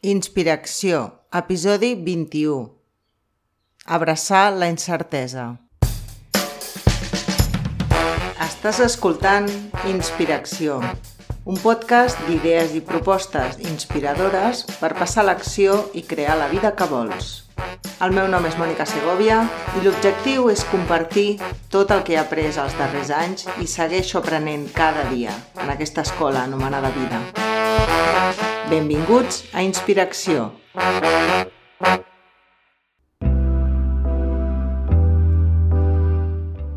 Inspiració, episodi 21. Abraçar la incertesa. Estàs escoltant Inspiració, un podcast d'idees i propostes inspiradores per passar l'acció i crear la vida que vols. El meu nom és Mònica Segovia i l'objectiu és compartir tot el que he après els darrers anys i segueixo aprenent cada dia en aquesta escola anomenada vida. Benvinguts a Inspiració.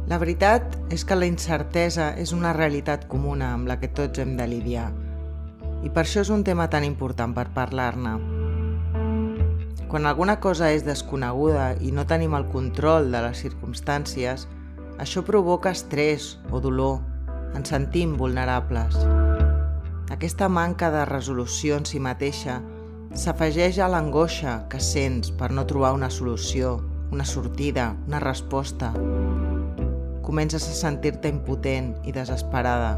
La veritat és que la incertesa és una realitat comuna amb la que tots hem de lidiar i per això és un tema tan important per parlar-ne. Quan alguna cosa és desconeguda i no tenim el control de les circumstàncies, això provoca estrès o dolor. Ens sentim vulnerables. Aquesta manca de resolució en si mateixa s'afegeix a l'angoixa que sents per no trobar una solució, una sortida, una resposta. Comences a sentir-te impotent i desesperada.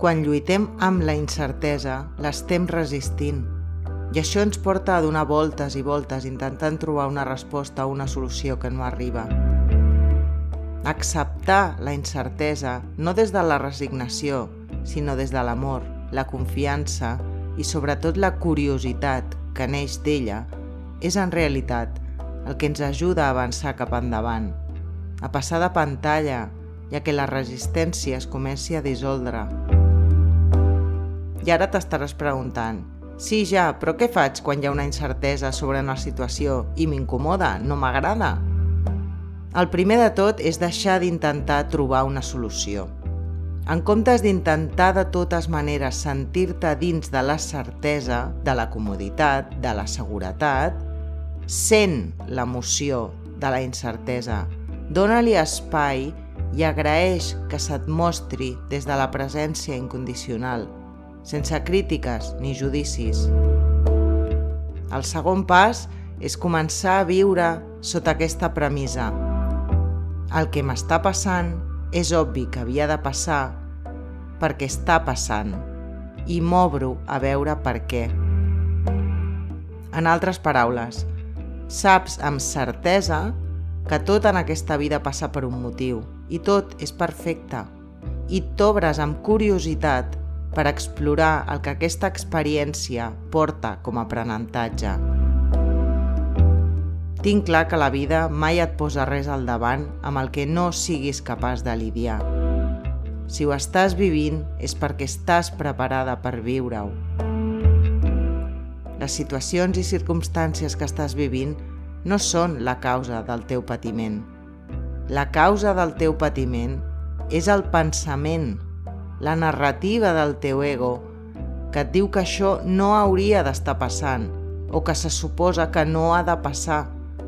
Quan lluitem amb la incertesa, l'estem resistint. I això ens porta a donar voltes i voltes intentant trobar una resposta o una solució que no arriba. Acceptar la incertesa no des de la resignació, sinó des de l'amor, la confiança i sobretot la curiositat que neix d'ella, és en realitat el que ens ajuda a avançar cap endavant, a passar de pantalla ja que la resistència es comenci a dissoldre. I ara t'estaràs preguntant, sí ja, però què faig quan hi ha una incertesa sobre una situació i m'incomoda, no m'agrada? El primer de tot és deixar d'intentar trobar una solució. En comptes d'intentar de totes maneres sentir-te dins de la certesa, de la comoditat, de la seguretat, sent l'emoció de la incertesa, dóna-li espai i agraeix que se't mostri des de la presència incondicional, sense crítiques ni judicis. El segon pas és començar a viure sota aquesta premissa. El que m'està passant és obvi que havia de passar perquè està passant i m'obro a veure per què. En altres paraules, saps amb certesa que tot en aquesta vida passa per un motiu i tot és perfecte i t'obres amb curiositat per explorar el que aquesta experiència porta com a aprenentatge. Tinc clar que la vida mai et posa res al davant amb el que no siguis capaç de lidiar. Si ho estàs vivint és perquè estàs preparada per viure-ho. Les situacions i circumstàncies que estàs vivint no són la causa del teu patiment. La causa del teu patiment és el pensament, la narrativa del teu ego, que et diu que això no hauria d'estar passant, o que se suposa que no ha de passar,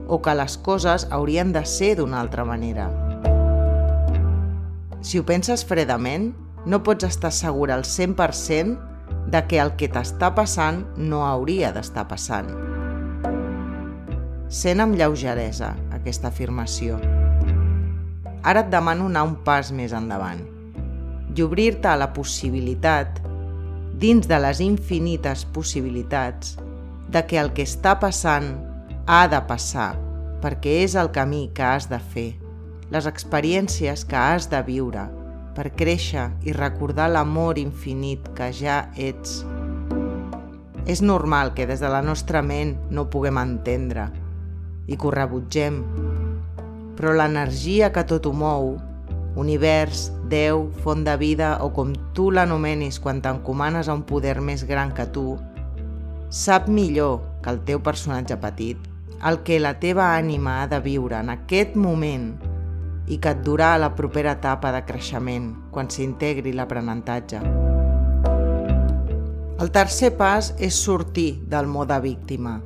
o que les coses haurien de ser d'una altra manera. Si ho penses fredament, no pots estar segura al 100% de que el que t'està passant no hauria d'estar passant. Sent amb lleugeresa aquesta afirmació. Ara et demano anar un pas més endavant i obrir-te a la possibilitat, dins de les infinites possibilitats, de que el que està passant ha de passar, perquè és el camí que has de fer, les experiències que has de viure, per créixer i recordar l'amor infinit que ja ets. És normal que des de la nostra ment no puguem entendre i que ho rebutgem, però l'energia que tot ho mou, univers, Déu, font de vida o com tu l'anomenis quan t'encomanes a un poder més gran que tu, sap millor que el teu personatge petit el que la teva ànima ha de viure en aquest moment i que et durà a la propera etapa de creixement, quan s'integri l'aprenentatge. El tercer pas és sortir del mode víctima.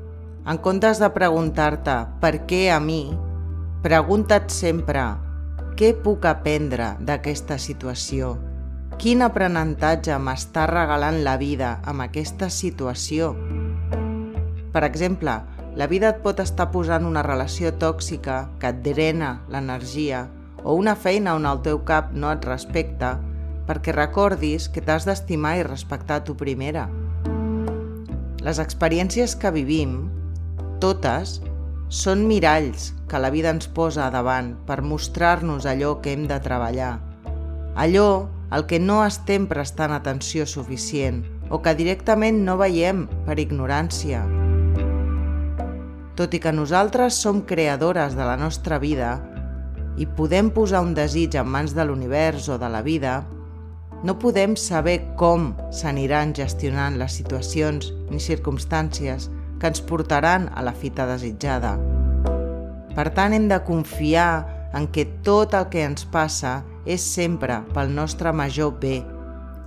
En comptes de preguntar-te per què a mi, pregunta't sempre què puc aprendre d'aquesta situació? Quin aprenentatge m'està regalant la vida amb aquesta situació? Per exemple, la vida et pot estar posant una relació tòxica que et drena l'energia o una feina on el teu cap no et respecta perquè recordis que t'has d'estimar i respectar tu primera. Les experiències que vivim, totes, són miralls que la vida ens posa davant per mostrar-nos allò que hem de treballar. Allò al que no estem prestant atenció suficient o que directament no veiem per ignorància. Tot i que nosaltres som creadores de la nostra vida i podem posar un desig en mans de l'univers o de la vida, no podem saber com s'aniran gestionant les situacions ni circumstàncies que ens portaran a la fita desitjada. Per tant, hem de confiar en que tot el que ens passa és sempre pel nostre major bé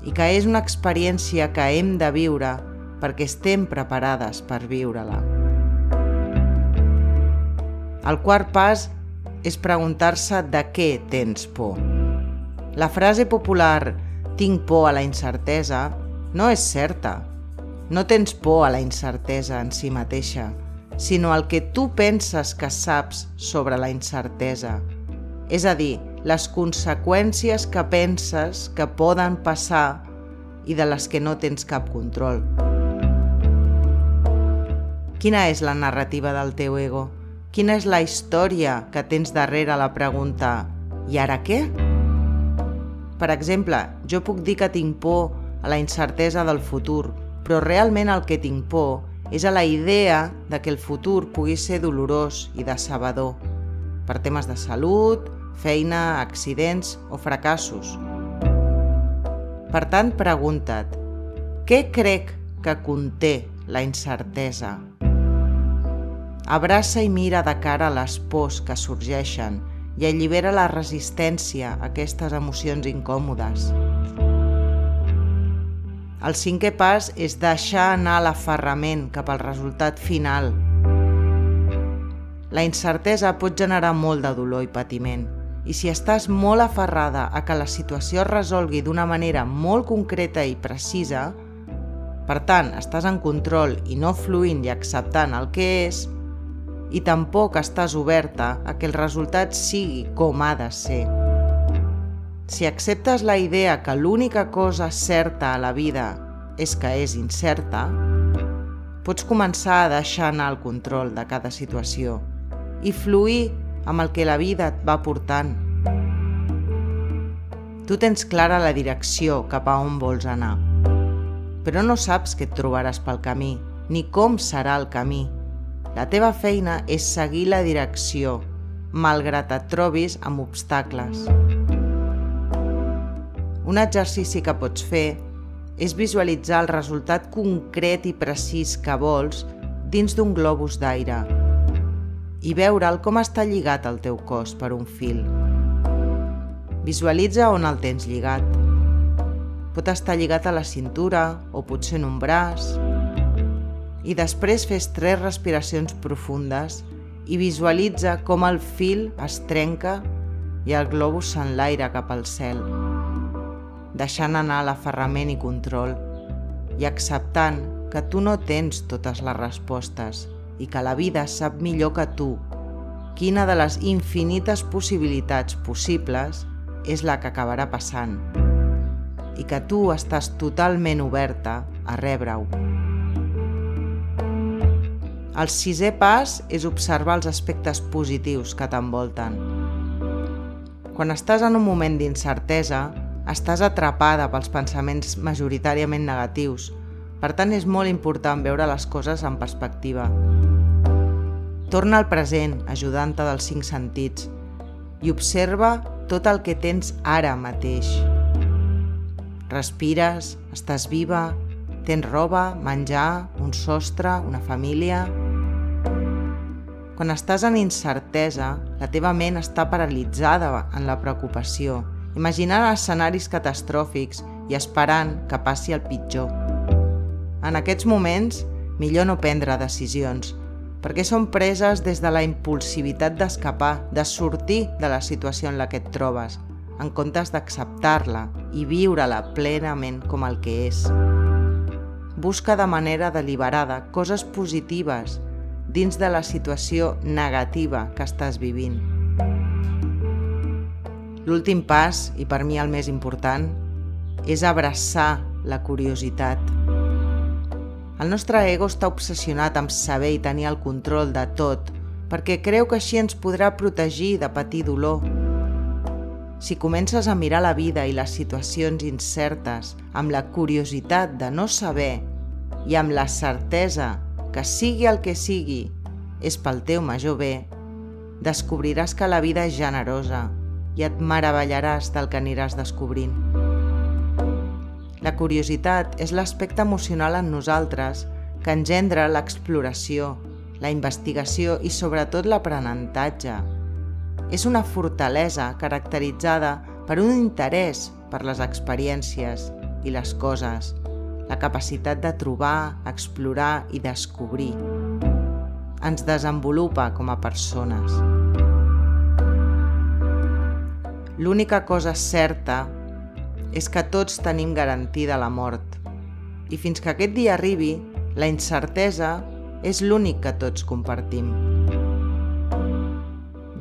i que és una experiència que hem de viure perquè estem preparades per viure-la. El quart pas és preguntar-se de què tens por. La frase popular «tinc por a la incertesa» no és certa, no tens por a la incertesa en si mateixa, sinó al que tu penses que saps sobre la incertesa. És a dir, les conseqüències que penses que poden passar i de les que no tens cap control. Quina és la narrativa del teu ego? Quina és la història que tens darrere la pregunta «I ara què?» Per exemple, jo puc dir que tinc por a la incertesa del futur, però realment el que tinc por és a la idea de que el futur pugui ser dolorós i decebedor per temes de salut, feina, accidents o fracassos. Per tant, pregunta't, què crec que conté la incertesa? Abraça i mira de cara les pors que sorgeixen i allibera la resistència a aquestes emocions incòmodes. El cinquè pas és deixar anar l'aferrament cap al resultat final. La incertesa pot generar molt de dolor i patiment, i si estàs molt aferrada a que la situació es resolgui d'una manera molt concreta i precisa, per tant, estàs en control i no fluint i acceptant el que és, i tampoc estàs oberta a que el resultat sigui com ha de ser. Si acceptes la idea que l'única cosa certa a la vida és que és incerta, pots començar a deixar anar el control de cada situació i fluir amb el que la vida et va portant. Tu tens clara la direcció cap a on vols anar, però no saps què et trobaràs pel camí, ni com serà el camí. La teva feina és seguir la direcció, malgrat et trobis amb obstacles. Un exercici que pots fer és visualitzar el resultat concret i precís que vols dins d'un globus d'aire i veure'l com està lligat al teu cos per un fil. Visualitza on el tens lligat. Pot estar lligat a la cintura o potser en un braç. I després fes tres respiracions profundes i visualitza com el fil es trenca i el globus s'enlaira cap al cel deixant anar l'aferrament i control i acceptant que tu no tens totes les respostes i que la vida sap millor que tu quina de les infinites possibilitats possibles és la que acabarà passant i que tu estàs totalment oberta a rebre-ho. El sisè pas és observar els aspectes positius que t'envolten. Quan estàs en un moment d'incertesa, estàs atrapada pels pensaments majoritàriament negatius. Per tant, és molt important veure les coses en perspectiva. Torna al present, ajudant-te dels cinc sentits, i observa tot el que tens ara mateix. Respires, estàs viva, tens roba, menjar, un sostre, una família... Quan estàs en incertesa, la teva ment està paralitzada en la preocupació imaginant escenaris catastròfics i esperant que passi el pitjor. En aquests moments, millor no prendre decisions, perquè són preses des de la impulsivitat d'escapar, de sortir de la situació en la que et trobes, en comptes d'acceptar-la i viure-la plenament com el que és. Busca de manera deliberada coses positives dins de la situació negativa que estàs vivint. L'últim pas, i per mi el més important, és abraçar la curiositat. El nostre ego està obsessionat amb saber i tenir el control de tot, perquè creu que així ens podrà protegir de patir dolor. Si comences a mirar la vida i les situacions incertes amb la curiositat de no saber i amb la certesa que sigui el que sigui és pel teu major bé, descobriràs que la vida és generosa i et meravellaràs del que aniràs descobrint. La curiositat és l'aspecte emocional en nosaltres que engendra l'exploració, la investigació i sobretot l'aprenentatge. És una fortalesa caracteritzada per un interès per les experiències i les coses, la capacitat de trobar, explorar i descobrir. Ens desenvolupa com a persones. L'única cosa certa és que tots tenim garantida la mort. I fins que aquest dia arribi, la incertesa és l'únic que tots compartim.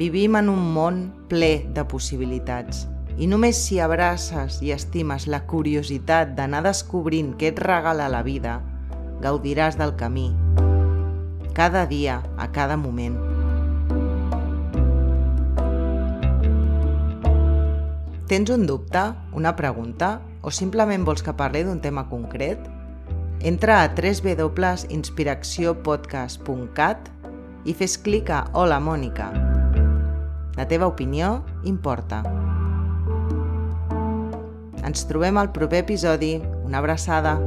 Vivim en un món ple de possibilitats i només si abraces i estimes la curiositat d'anar descobrint què et regala la vida, gaudiràs del camí, cada dia, a cada moment. Tens un dubte, una pregunta o simplement vols que parli d'un tema concret? Entra a www.inspiracciopodcast.cat i fes clic a Hola Mònica. La teva opinió importa. Ens trobem al proper episodi. Una abraçada.